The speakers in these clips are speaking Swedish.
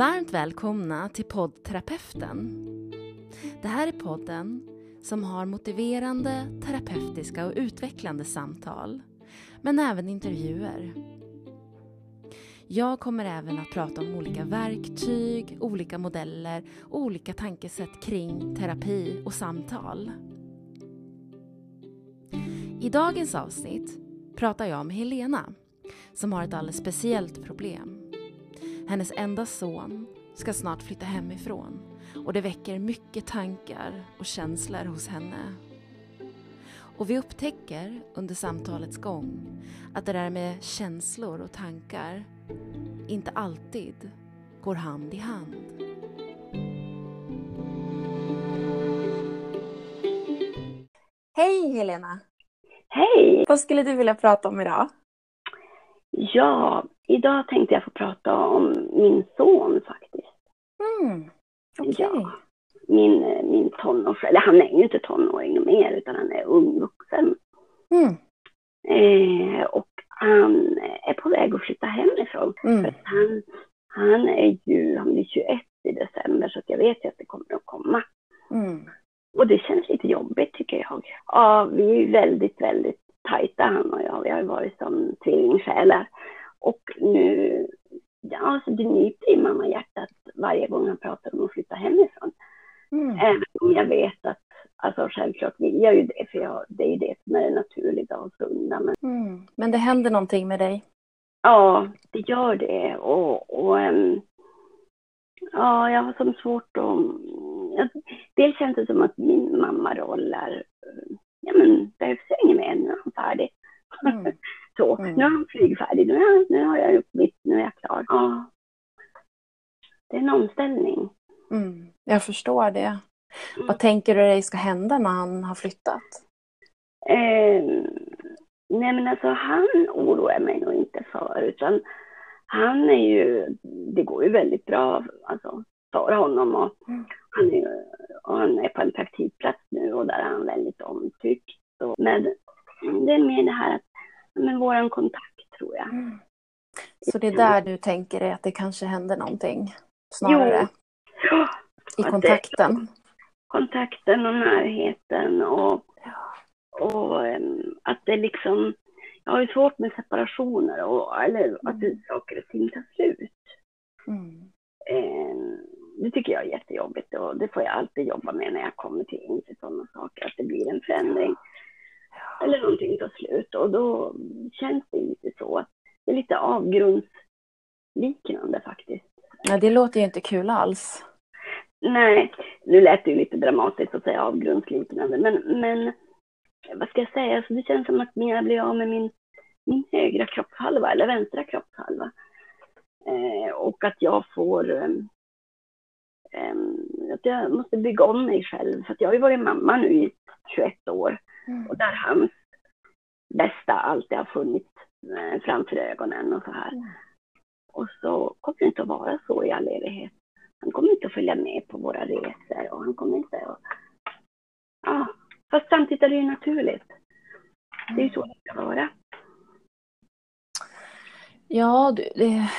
Varmt välkomna till poddterapeuten. Det här är podden som har motiverande, terapeutiska och utvecklande samtal, men även intervjuer. Jag kommer även att prata om olika verktyg, olika modeller och olika tankesätt kring terapi och samtal. I dagens avsnitt pratar jag med Helena som har ett alldeles speciellt problem. Hennes enda son ska snart flytta hemifrån och det väcker mycket tankar och känslor hos henne. Och vi upptäcker under samtalets gång att det där med känslor och tankar inte alltid går hand i hand. Hej Helena! Hej! Vad skulle du vilja prata om idag? Ja, idag tänkte jag få prata om min son faktiskt. Mm, Okej. Ja, min, min tonårs... Eller han är ju inte tonåring mer, utan han är ung vuxen. Mm, Eh, och han är på väg att flytta hemifrån. För mm, att han, han är ju, han blir 21 i december, så att jag vet ju att det kommer att komma. mm, Och det känns lite jobbigt tycker jag. Ja, vi är väldigt, väldigt tajta han och jag. Vi har ju varit som tvillingsjälar. Och nu, alltså det nyper i mamma hjärtat varje gång han pratar om att flytta hemifrån. mm, Även om jag vet att, alltså självklart vill jag ju det, för jag, det är ju det som är det naturliga och sunda. Men mm. Men det händer någonting med dig? ja, det gör det. Och, och ehm, ja, jag har som svårt att... Dels känns det som att min mammaroll är, ja men behövs inget mer, nu är han färdig. Mm. Så, Mm. nu är han flygfärdig, nu, är, nu har jag gjort mitt, nu är jag klar. Ja. Det är en omställning. Mm. Jag förstår det. Mm. Vad tänker du dig ska hända när han har flyttat? Eh, nej men alltså han oroar mig nog inte för, utan han är ju, det går ju väldigt bra alltså, för honom och Mm. han är, ju- och han är på en praktikplats nu och där är han väldigt omtyckt. Och, men det är mer det här att, men våran kontakt tror jag. Så det är där du tänker dig att det kanske händer någonting snarare Ja, i att kontakten? kontakten och närheten och, och att det liksom, jag har ju svårt med separationer och, eller att det, saker och ting tar slut. Mm. Det tycker jag är jättejobbigt och det får jag alltid jobba med när jag kommer till insikt sådana saker, att det blir en förändring eller någonting tar slut och då känns det lite så att det är lite avgrundsliknande faktiskt. Ja, det låter ju inte kul alls. Nej, nu lät det ju lite dramatiskt att säga avgrundsliknande, men, men vad ska jag säga, alltså det känns som att jag blir av med min, min högra kroppshalva, eller vänstra kroppshalva. Eh, och att jag får, ehm, att jag måste bygga om mig själv, för jag har ju varit mamma nu i 21 år, Mm. och där hans bästa alltid har funnits eh, framför ögonen och så här. Mm. Och så kommer det inte att vara så i all evighet. Han kommer inte att följa med på våra resor och han kommer inte att... Ja, fast samtidigt är det ju naturligt. Det är ju så det ska vara. Ja, du, det,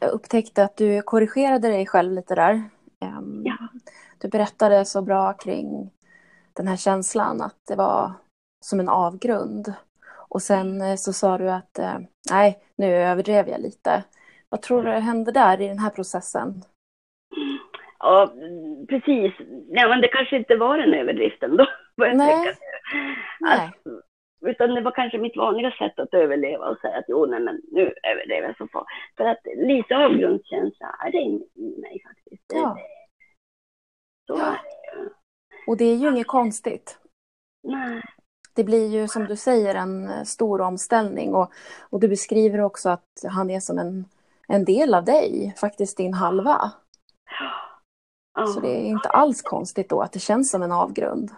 jag upptäckte att du korrigerade dig själv lite där. Ja. Du berättade så bra kring den här känslan att det var som en avgrund. Och sen eh, så sa du att eh, nej, nu överdrev jag lite. Vad tror du hände där i den här processen? Ja, precis. Ja, men det kanske inte var en överdrift ändå. Nej. tänka. Nej. Utan det var kanske mitt vanliga sätt att överleva och säga att jo, nej, men nu överdrev jag så far. För att lite avgrundskänsla är det i mig faktiskt. Ja. Så Ja. Och det är ju inget konstigt. Nej. Det blir ju som du säger en stor omställning och, och du beskriver också att han är som en, en del av dig, faktiskt din halva. Ja. Så det är inte alls konstigt då att det känns som en avgrund.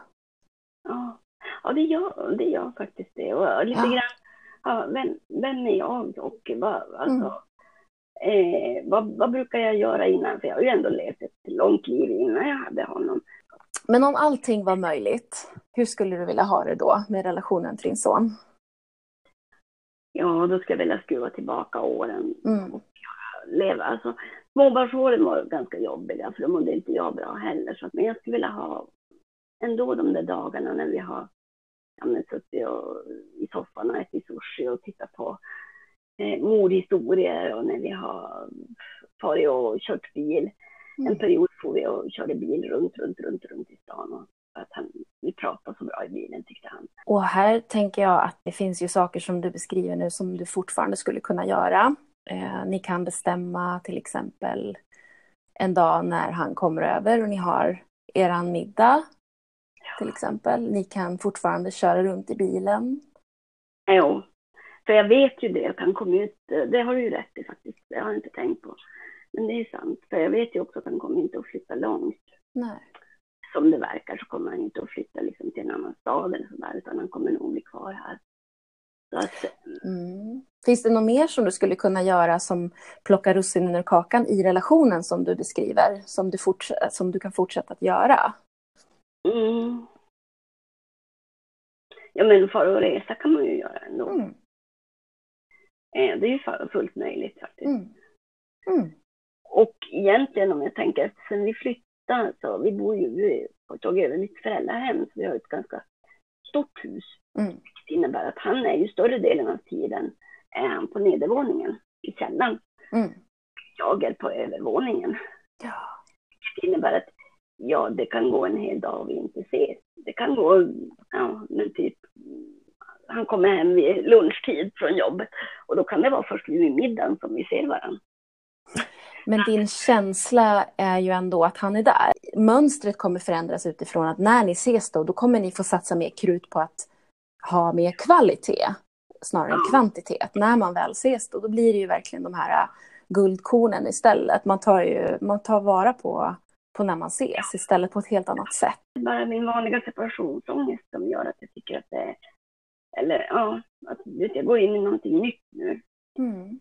Ja, det, gör, det gör faktiskt det. Och lite Ja. grann, ja, vem, vem är jag och vad, alltså, Mm. eh, vad, vad brukar jag göra innan? För jag har ju ändå levt ett långt liv innan jag hade honom. Men om allting var möjligt, hur skulle du vilja ha det då med relationen till din son? Ja, då skulle jag vilja skruva tillbaka åren Mm. leva. Alltså, småbarnsåren var ganska jobbiga för då mådde inte jag bra heller. Så men jag skulle vilja ha ändå de där dagarna när vi har ja, men, suttit och, i soffan och ätit sushi och tittat på eh, mordhistorier och när vi har farit och kört bil. Mm. En period får vi och körde bil runt, runt, runt, runt i stan. Och att han, vi pratade så bra i bilen tyckte han. Och här tänker jag att det finns ju saker som du beskriver nu som du fortfarande skulle kunna göra. Eh, ni kan bestämma till exempel en dag när han kommer över och ni har eran middag. Till exempel. Ni kan fortfarande köra runt i bilen. Jo, för jag vet ju det att han kom ut, det har du ju rätt i faktiskt, det har jag inte tänkt på. Men det är sant, för jag vet ju också att han kommer inte att flytta långt. Nej. Som det verkar så kommer han inte att flytta liksom till en annan stad eller sådär, utan han kommer nog bli kvar här. Att, mm. Finns det något mer som du skulle kunna göra som plockar russinen ur kakan i relationen som du beskriver, som du, som du kan fortsätta att göra? Mm. Ja, men fara och resa kan man ju göra ändå. Mm. Eh, det är ju fullt möjligt faktiskt. Mm. Mm. Och egentligen om jag tänker, sen vi flyttade så, vi bor ju, vi tagit över mitt föräldrahem, så vi har ett ganska stort hus. Mm. Det innebär att han är ju större delen av tiden är han på nedervåningen i källaren. Mm. Jag är på övervåningen. Ja. Det innebär att ja, det kan gå en hel dag och vi inte ses. Det kan gå, ja, men typ han kommer hem vid lunchtid från jobbet och då kan det vara först vid middagen som vi ser varandra. Men din känsla är ju ändå att han är där. Mönstret kommer förändras utifrån att när ni ses då, då kommer ni få satsa mer krut på att ha mer kvalitet snarare än kvantitet. När man väl ses då, då blir det ju verkligen de här guldkornen istället. Man tar, ju, man tar vara på, på när man ses istället på ett helt annat sätt. Bara min vanliga separationsångest som gör att jag tycker att det är, eller ja, att jag går in i någonting nytt nu. Mm.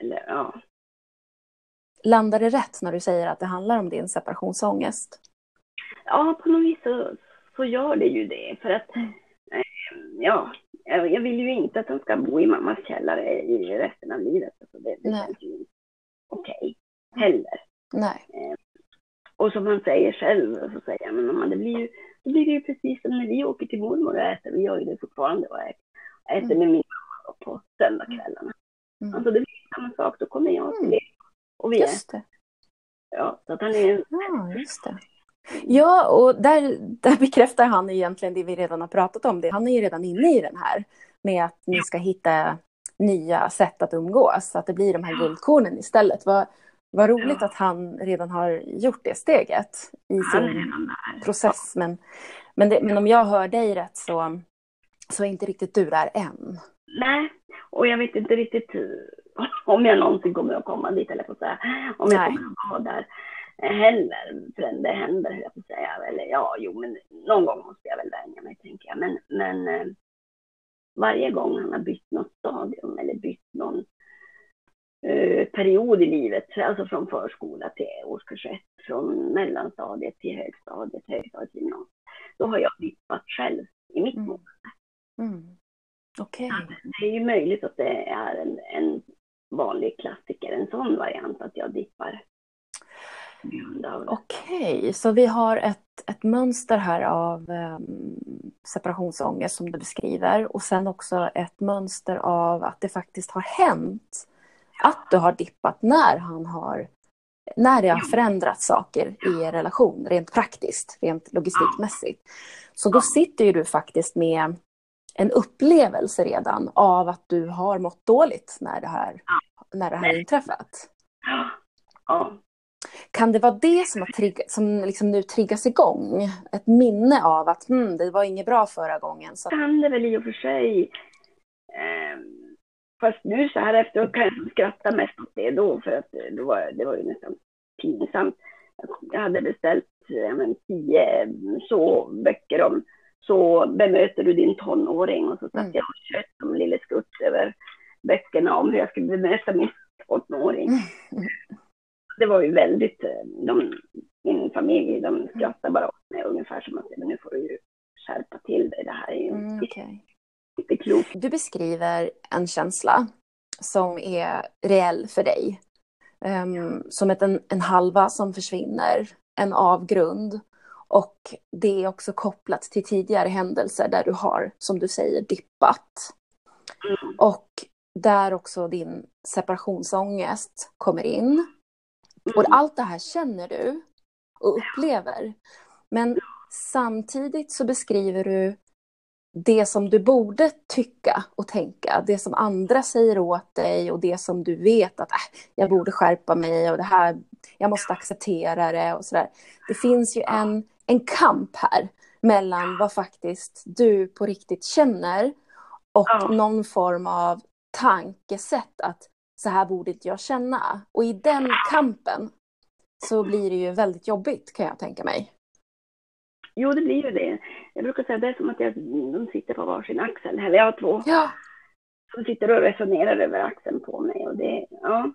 Eller ja, Landar det rätt när du säger att det handlar om din separationsångest? Ja, på något vis så, så gör det ju det. För att, eh, ja, jag vill ju inte att han ska bo i mammas källare i resten av livet. Alltså det, det känns ju inte okej okay, heller. Nej. Och som han säger själv, så säger han, men det blir ju, det blir ju precis som när vi åker till mormor och äter. Vi gör ju det fortfarande och äter, äter mm. med min mamma på söndagskvällarna. Mm. Alltså det blir samma sak, då kommer jag till mm. Och vi just det. Ja, så att han är... Ja, just det. Ja, och där, där bekräftar han egentligen det vi redan har pratat om. Det. Han är ju redan inne i den här med att ni ska hitta nya sätt att umgås, så att det blir de här guldkornen istället. Vad, vad roligt ja. att han redan har gjort det steget i sin process. Men, men, det, men om jag hör dig rätt så, så är inte riktigt du där än. Nej, och jag vet inte riktigt om jag någonsin kommer att komma dit, eller på säga. Om jag kommer att vara där heller förrän det händer, höll jag på att säga. Eller ja, jo, men någon gång måste jag väl vänja mig, tänker jag. Men, men eh, varje gång han har bytt något stadium eller bytt någon period i livet, alltså från förskola till årskurs ett, från mellanstadiet till högstadiet, högstadiet till gymnasiet, då har jag dippat själv i mitt mm. mående. Mm. Okay. Det är ju möjligt att det är en, en vanlig klassiker, en sån variant att jag dippar. Okej, okay, så vi har ett, ett mönster här av um, separationsångest som du beskriver och sen också ett mönster av att det faktiskt har hänt att du har dippat när han har när det har förändrat saker i er relation, rent praktiskt, rent logistikmässigt. Så då sitter ju du faktiskt med en upplevelse redan av att du har mått dåligt när det här, när det här inträffat. Kan det vara det som, har trigg, som liksom nu triggas igång? Ett minne av att hmm, det var inget bra förra gången? Så... Kan det väl i och för sig. Eh, fast nu så här efteråt kan jag skratta mest åt det då, för att det var, det var ju nästan pinsamt. Jag hade beställt ja, men, tio så böcker om så bemöter du din tonåring och så satt mm. jag och tjöt som lille skutt över böckerna om hur jag skulle bemöta min tonåring. Mm. Det var ju väldigt, eh, de, min familj de skrattade bara åt mig ungefär som att nu får du ju skärpa till dig, det här är ju mm, okay. Inte klokt. Du beskriver en känsla som är reell för dig. Um, som ett, en, en halva som försvinner, en avgrund. Och det är också kopplat till tidigare händelser där du har, som du säger, dippat. Mm. Och där också din separationsångest kommer in. Mm. Och allt det här känner du och upplever. Men samtidigt så beskriver du det som du borde tycka och tänka, det som andra säger åt dig och det som du vet att äh, jag borde skärpa mig och det här, jag måste acceptera det och sådär. Det finns ju en, en kamp här mellan vad faktiskt du på riktigt känner och ja. någon form av tankesätt att så här borde inte jag känna. Och i den kampen så blir det ju väldigt jobbigt kan jag tänka mig. Jo, det blir ju det. Jag brukar säga det är som att jag, de sitter på varsin axel, eller jag har två. Ja. Som sitter och resonerar över axeln på mig och det, ja.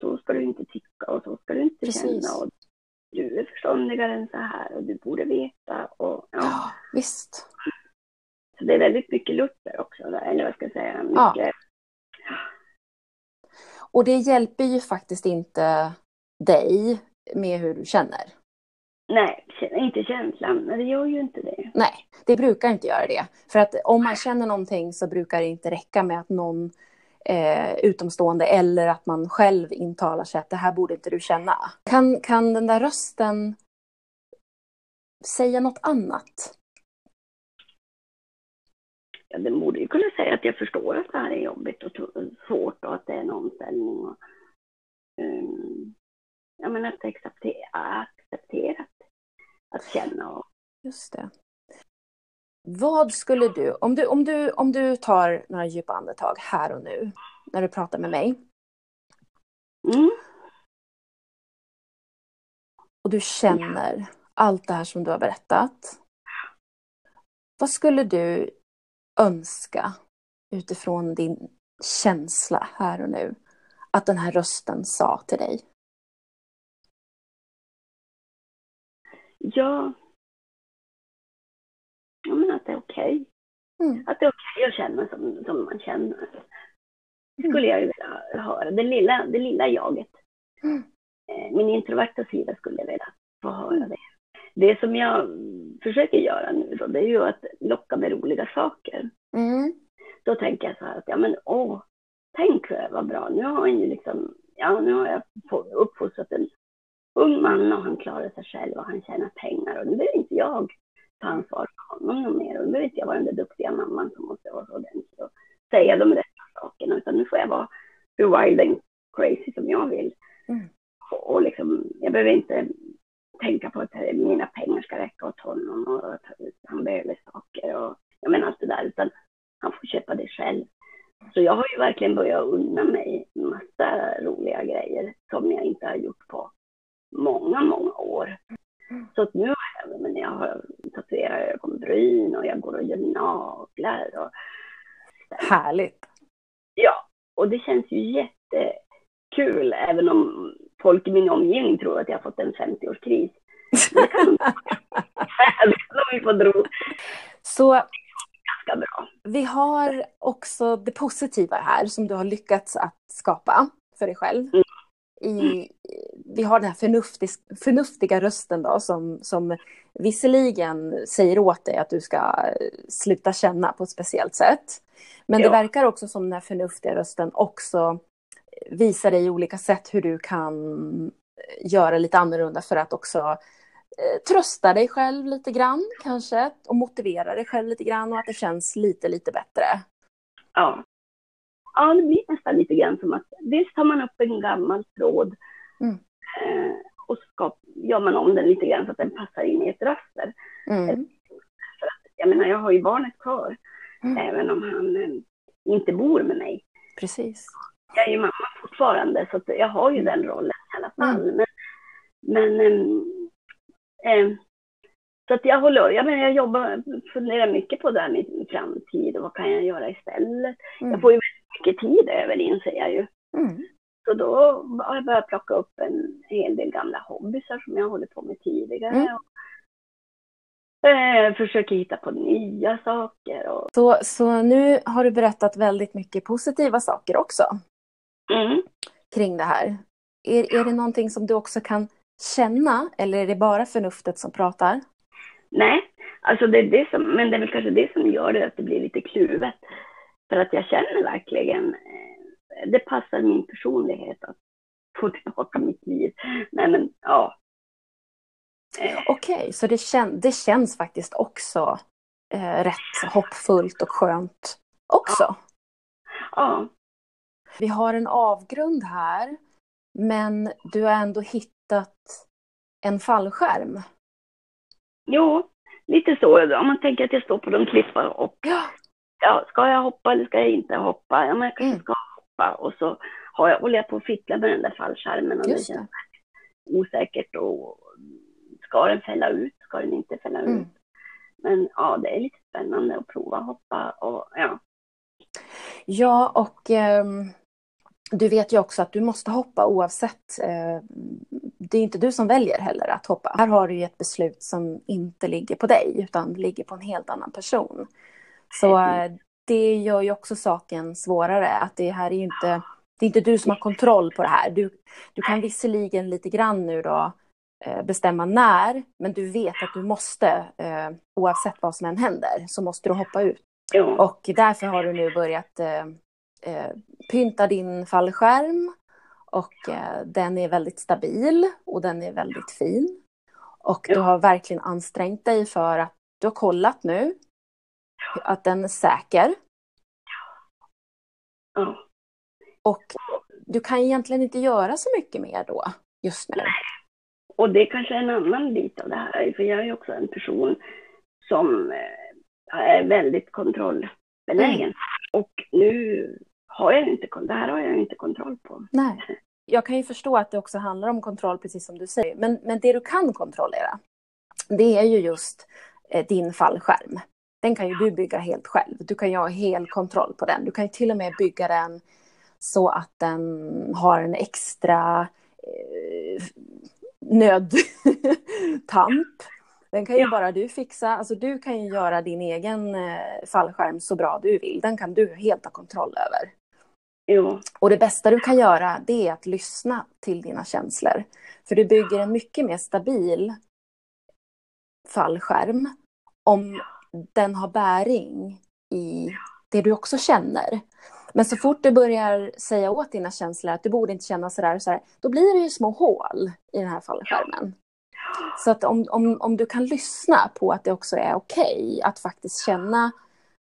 Så ska du inte tycka och så ska du inte Precis. känna. Och du är förståndigare än så här och du borde veta och ja. ja visst. Så det är väldigt mycket Luther också, eller vad ska jag säga, mycket. Ja. Och det hjälper ju faktiskt inte dig med hur du känner. Nej, inte känslan. Det gör ju inte det. Nej, det brukar inte göra det. För att om man känner någonting så brukar det inte räcka med att någon eh, utomstående eller att man själv intalar sig att det här borde inte du känna. Kan, kan den där rösten säga något annat? Ja, den borde ju kunna säga att jag förstår att det här är jobbigt och svårt och att det är en omställning. Och, um, ja, men att acceptera, accepterat att känna. Och... Just det. Vad skulle du, om du, om du, om du tar några djupa andetag här och nu, när du pratar med mig. Mm. Och du känner allt det här som du har berättat. Vad skulle du önska utifrån din känsla här och nu att den här rösten sa till dig? Ja. Ja, men att det är okej. Okay. Mm. Att det är okej okay att känna som, som man känner. Det mm. skulle jag ju vilja höra. Det lilla, det lilla jaget. Mm. Eh, min introverta sida skulle jag vilja få höra mm. det. Det som jag försöker göra nu då, det är ju att locka med roliga saker. Mm. Då tänker jag så här att, ja men åh, tänk vad bra, nu har han ju liksom, ja nu har jag uppfostrat en ung man och han klarar sig själv och han tjänar pengar och nu behöver inte jag ta ansvar för honom något mer och nu behöver inte jag vara den där duktiga mamman som måste vara så ordentlig och säga de rätta sakerna utan nu får jag vara hur wild and crazy som jag vill. Mm. Och, och liksom, jag behöver inte tänka på att mina pengar ska räcka åt honom och att han behöver saker och jag menar allt det där utan han får köpa det själv. Så jag har ju verkligen börjat unna mig massa roliga grejer som jag inte har gjort på många, många år. Så att nu har jag, men jag har tatuerat ögonbryn och jag går och gör naglar. Och... Härligt! Ja, och det känns ju jättekul även om folk i min omgivning tror att jag har fått en 50-årskris. Det kan de få tro. Så. Vi har också det positiva här som du har lyckats att skapa för dig själv. Mm i, vi har den här förnuftig, förnuftiga rösten då som, som visserligen säger åt dig att du ska sluta känna på ett speciellt sätt. Men ja. det verkar också som den här förnuftiga rösten också visar dig olika sätt hur du kan göra lite annorlunda för att också eh, trösta dig själv lite grann kanske och motivera dig själv lite grann och att det känns lite, lite bättre. Ja, ja, det blir nästan lite grann som att dels tar man upp en gammal tråd mm. eh, och ska, gör man om den lite grann så att den passar in i ett raster. Mm. För att, jag menar, jag har ju barnet kvar, mm. även om han eh, inte bor med mig. Precis. Jag är ju mamma fortfarande, så jag har ju den rollen i alla fall. Mm. Men, men eh, så att jag håller, jag, menar, jag jobbar, funderar mycket på det här med min framtid och vad kan jag göra istället. Mm. Jag får ju mycket tid över inser jag ju. Mm. Så då har jag börjat plocka upp en hel del gamla hobbysar som jag hållit på med tidigare. Mm. Och, eh, försöker hitta på nya saker. Och... Så, så nu har du berättat väldigt mycket positiva saker också. Mm. Kring det här. är, är det någonting som du också kan känna eller är det bara förnuftet som pratar? Nej, alltså det är det som, men det är väl kanske det som gör det att det blir lite kluvet. För att jag känner verkligen, eh, det passar min personlighet att få tillbaka mitt liv. Nej men ja. Eh. Okej, okay, så det, kän det känns faktiskt också eh, rätt hoppfullt och skönt också? Ja. ja. Vi har en avgrund här, men du har ändå hittat en fallskärm. Jo, lite så. Om man tänker att jag står på en klippa och ja. Ja, ska jag hoppa eller ska jag inte hoppa? Ja, men jag kanske mm. ska hoppa. Och så har jag, håller jag på att fippla med den där fallskärmen och Just det känns det. osäkert. Och ska den fälla ut? Ska den inte fälla mm. ut? Men ja, det är lite spännande att prova att hoppa och ja. Ja, och eh, du vet ju också att du måste hoppa oavsett. Eh, det är inte du som väljer heller att hoppa. Här har du ju ett beslut som inte ligger på dig utan ligger på en helt annan person. Så eh, det gör ju också saken svårare. Att det här är ju inte, det är inte du som har kontroll på det här. Du, du kan visserligen lite grann nu då eh, bestämma när, men du vet att du måste, eh, oavsett vad som än händer, så måste du hoppa ut. Och därför har du nu börjat pynta din fallskärm och den är väldigt stabil och den är väldigt fin. Och du har verkligen ansträngt dig för att du har kollat nu att den är säker. Ja. Och du kan egentligen inte göra så mycket mer då, just nu. Och det är kanske är en annan bit av det här, för jag är också en person som eh, är väldigt kontrollbenägen. Mm. Och nu har jag inte, det här har jag inte kontroll på. Nej. Jag kan ju förstå att det också handlar om kontroll, precis som du säger. Men, men det du kan kontrollera, det är ju just eh, din fallskärm. Den kan ju du bygga helt själv. Du kan ju ha hel kontroll på den. Du kan ju till och med bygga den så att den har en extra eh, nödtamp. Den kan ju ja. bara du fixa. Alltså du kan ju göra din egen eh, fallskärm så bra du vill. Den kan du helt ha kontroll över. Jo. Och det bästa du kan göra det är att lyssna till dina känslor. För du bygger en mycket mer stabil fallskärm om den har bäring i det du också känner. Men så fort du börjar säga åt dina känslor att du borde inte känna sådär, så då blir det ju små hål i den här fallskärmen. Så att om, om, om du kan lyssna på att det också är okej okay att faktiskt känna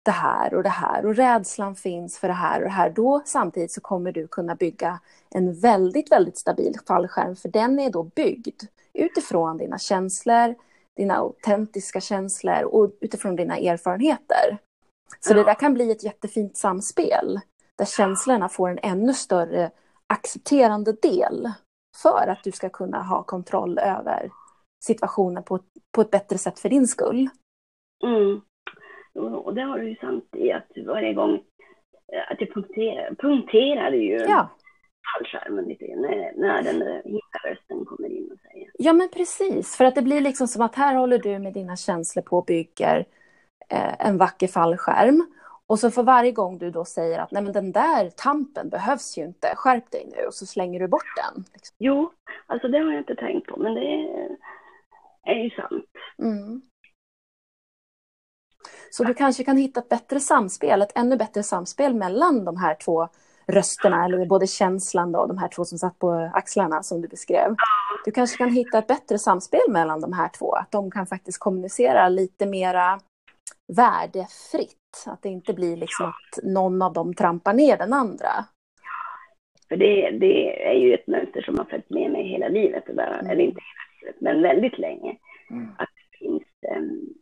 det här och det här och rädslan finns för det här och det här, då samtidigt så kommer du kunna bygga en väldigt, väldigt stabil fallskärm, för den är då byggd utifrån dina känslor, dina autentiska känslor och utifrån dina erfarenheter. Så det där kan bli ett jättefint samspel där känslorna får en ännu större accepterande del för att du ska kunna ha kontroll över situationen på, på ett bättre sätt för din skull. Mm. Och det har du ju sant i att varje gång eh, att jag punkterar, punkterar ju ja. Fallskärmen lite när, när den rösten kommer in och säger. Ja men precis, för att det blir liksom som att här håller du med dina känslor på och bygger eh, en vacker fallskärm. Och så för varje gång du då säger att nej men den där tampen behövs ju inte, skärp dig nu, och så slänger du bort den. Liksom. Jo, alltså det har jag inte tänkt på, men det är, är ju sant. Mm. Så du kanske kan hitta ett bättre samspel, ett ännu bättre samspel mellan de här två rösterna, eller både känslan och de här två som satt på axlarna som du beskrev. Du kanske kan hitta ett bättre samspel mellan de här två, att de kan faktiskt kommunicera lite mera värdefritt. Att det inte blir liksom att någon av dem trampar ner den andra. För det, det är ju ett mönster som har följt med mig hela livet, eller, mm. eller inte hela livet, men väldigt länge. Mm. Att det finns um,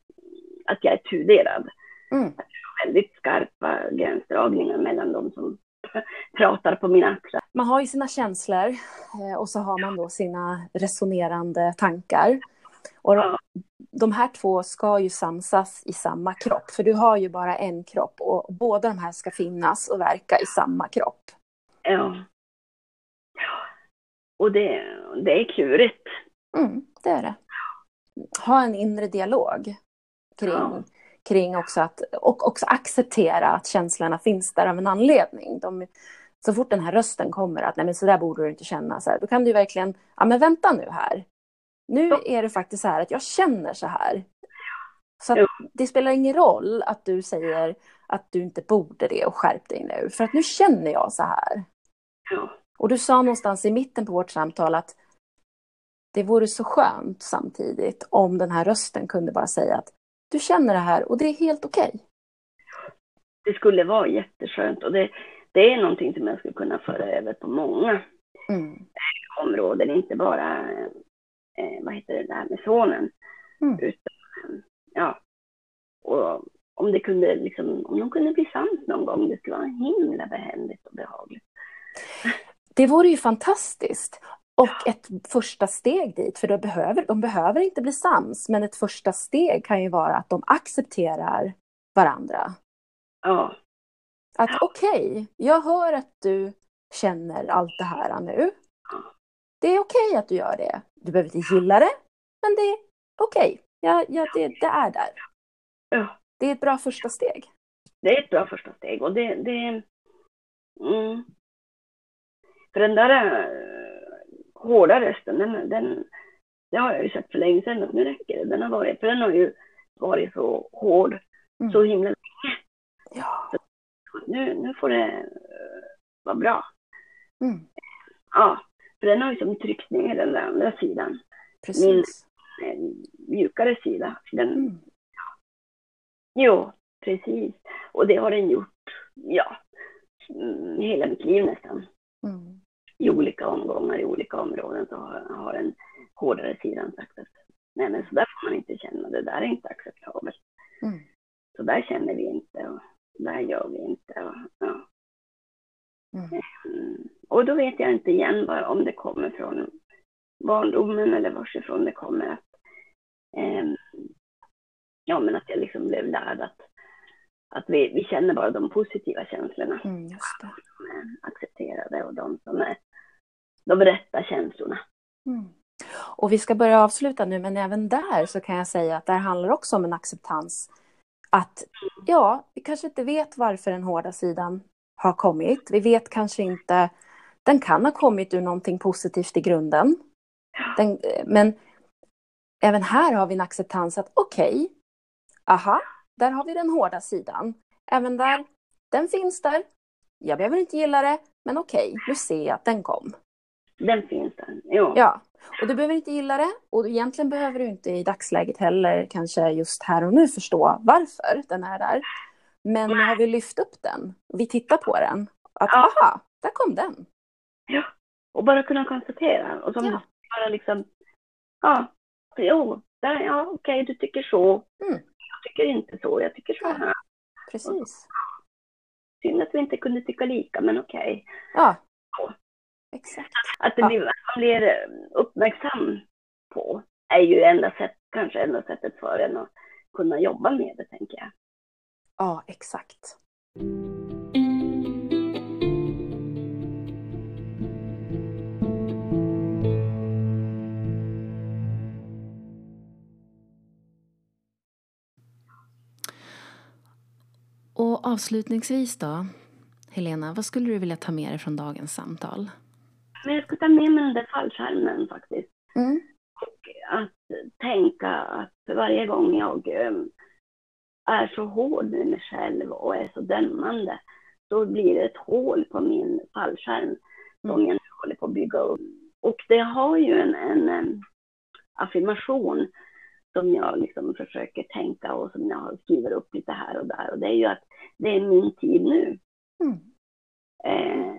att jag är tudelad. Mm. Att jag har väldigt skarpa gränsdragningar mellan de som pratar på mina axlar. Man har ju sina känslor eh, och så har man då sina resonerande tankar. Och ja. de här två ska ju samsas i samma kropp, för du har ju bara en kropp och båda de här ska finnas och verka i samma kropp. Ja. Och det, det är klurigt. Mm, det är det. Ha en inre dialog kring, ja. Kring också att, och också acceptera att känslorna finns där av en anledning. De, så fort den här rösten kommer att nej men så där borde du inte känna, så här, då kan du verkligen, ja men vänta nu här. Nu är det faktiskt så här att jag känner så här. Så det spelar ingen roll att du säger att du inte borde det och skärp dig nu, för att nu känner jag så här. Och du sa någonstans i mitten på vårt samtal att det vore så skönt samtidigt om den här rösten kunde bara säga att du känner det här och det är helt okej. Okay. Det skulle vara jätteskönt och det, det är någonting som jag skulle kunna föra över på många mm. områden, inte bara eh, vad heter det, här med sonen. Mm. Utan, ja, och om det kunde liksom, om de kunde bli sant någon gång, det skulle vara himla behändigt och behagligt. Det vore ju fantastiskt. Och ett första steg dit, för de behöver, de behöver inte bli sams, men ett första steg kan ju vara att de accepterar varandra. Ja. Att okej, okay, jag hör att du känner allt det här nu. Det är okej okay att du gör det. Du behöver inte gilla det, men det är okej. Okay. Ja, ja, det, det är där. Ja. Det är ett bra första steg. Det är ett bra första steg och det... det mm. För den där hårda rösten, den, den, det har jag ju sett för länge sedan att nu räcker det. Den har varit, för den har ju varit så hård mm. så himla länge. Ja. nu, nu får det uh, vara bra. Mm. Ja, för den har ju som tryckt ner den där andra sidan. Precis. Min eh, mjukare sida. Den, mm. ja. Jo, precis. Och det har den gjort, ja, mm, hela mitt liv nästan. Mm i olika omgångar i olika områden så har, har den hårdare sidan sagt att nej men så där får man inte känna, det där är inte acceptabelt. Mm. Så där känner vi inte och där gör vi inte. Och, ja. Mm. Mm. och då vet jag inte igen bara om det kommer från barndomen eller varsifrån det kommer att eh, ja men att jag liksom blev lärd att, att vi, vi känner bara de positiva känslorna. Mm, just det. De är accepterade och de som är de rätta känslorna. Mm. Och vi ska börja avsluta nu, men även där så kan jag säga att det handlar också om en acceptans. Att ja, vi kanske inte vet varför den hårda sidan har kommit. Vi vet kanske inte, den kan ha kommit ur någonting positivt i grunden. Den, men även här har vi en acceptans att okej, okay, aha, där har vi den hårda sidan. Även där, den finns där. Jag behöver inte gilla det, men okej, okay, nu ser jag att den kom. Den finns där, ja. Ja, och du behöver inte gilla det. Och egentligen behöver du inte i dagsläget heller kanske just här och nu förstå varför den är där. Men nu har vi lyft upp den. Vi tittar på den. Att ja. aha, där kom den. Ja, och bara kunna konstatera. Och som ja. bara liksom, ja, jo, där, ja okej, du tycker så. Mm. Jag tycker inte så, jag tycker så här. Precis. Synd att vi inte kunde tycka lika, men okej. Ja. Exakt. Att det blir, man blir eh, uppmärksam på är ju enda sätt, kanske enda sättet för en att kunna jobba med det, tänker jag. Ja, exakt. Och avslutningsvis då, Helena, vad skulle du vilja ta med dig från dagens samtal? Men jag ska ta med mig den där fallskärmen faktiskt. Mm. Och att tänka att varje gång jag um, är så hård med mig själv och är så dömande, då blir det ett hål på min fallskärm mm. som jag nu håller på att bygga upp. Och det har ju en, en, en affirmation som jag liksom försöker tänka och som jag skriver upp lite här och där. Och det är ju att det är min tid nu. Mm. Eh,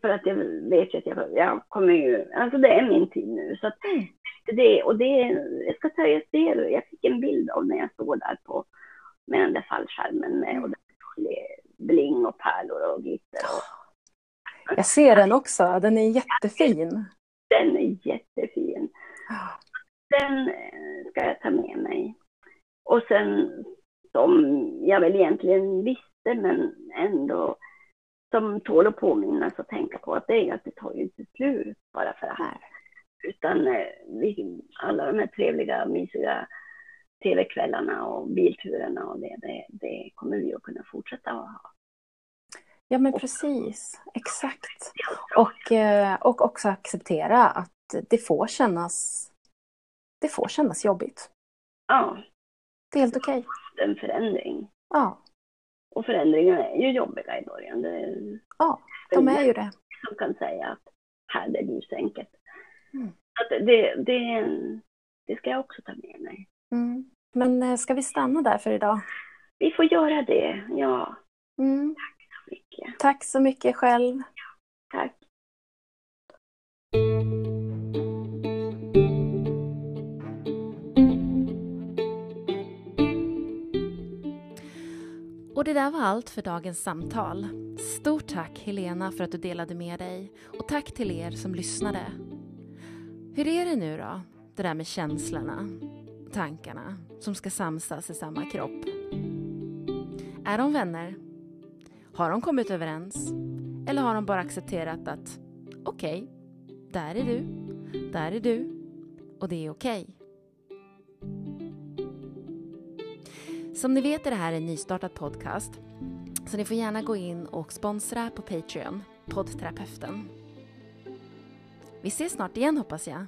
för att jag vet ju att jag, jag kommer ju, alltså det är min tid nu. Så att mm. det, och det, jag ska säga det, jag fick en bild av när jag står där på, med den där fallskärmen med och bling och pärlor och glitter. Och, jag ser den också, den är jättefin. Den är jättefin. Den eh, ska jag ta med mig. Och sen, som jag väl egentligen visste, men ändå som tål att påminnas och tänka på att det är att det tar ju inte slut bara för det här. Utan eh, vi, alla de här trevliga, mysiga tv-kvällarna och bilturerna och det, det, det kommer vi att kunna fortsätta att ha. Ja, men precis. Exakt. Och, eh, och också acceptera att det får kännas, det får kännas jobbigt. Ja, Det är helt okej. en förändring. Ja, Och förändringar är ju jobbiga i början. Det ja, de är ju det. som kan säga att här det är. Mm. Att det, det, det ska jag också ta med mig. Mm. Men eh, ska vi stanna där för idag? Vi får göra det, ja. Mm. Mycket. Tack så mycket själv. Och det där var allt för dagens samtal. Stort tack Helena för att du delade med dig och tack till er som lyssnade. Hur är det nu då, det där med känslorna, tankarna som ska samsas i samma kropp? Är de vänner? Har de kommit överens? Eller har de bara accepterat att okej, där är du, där är du och det är okej? Som ni vet är det här en nystartad podcast så ni får gärna gå in och sponsra på Patreon, poddterapeuten. Vi ses snart igen hoppas jag.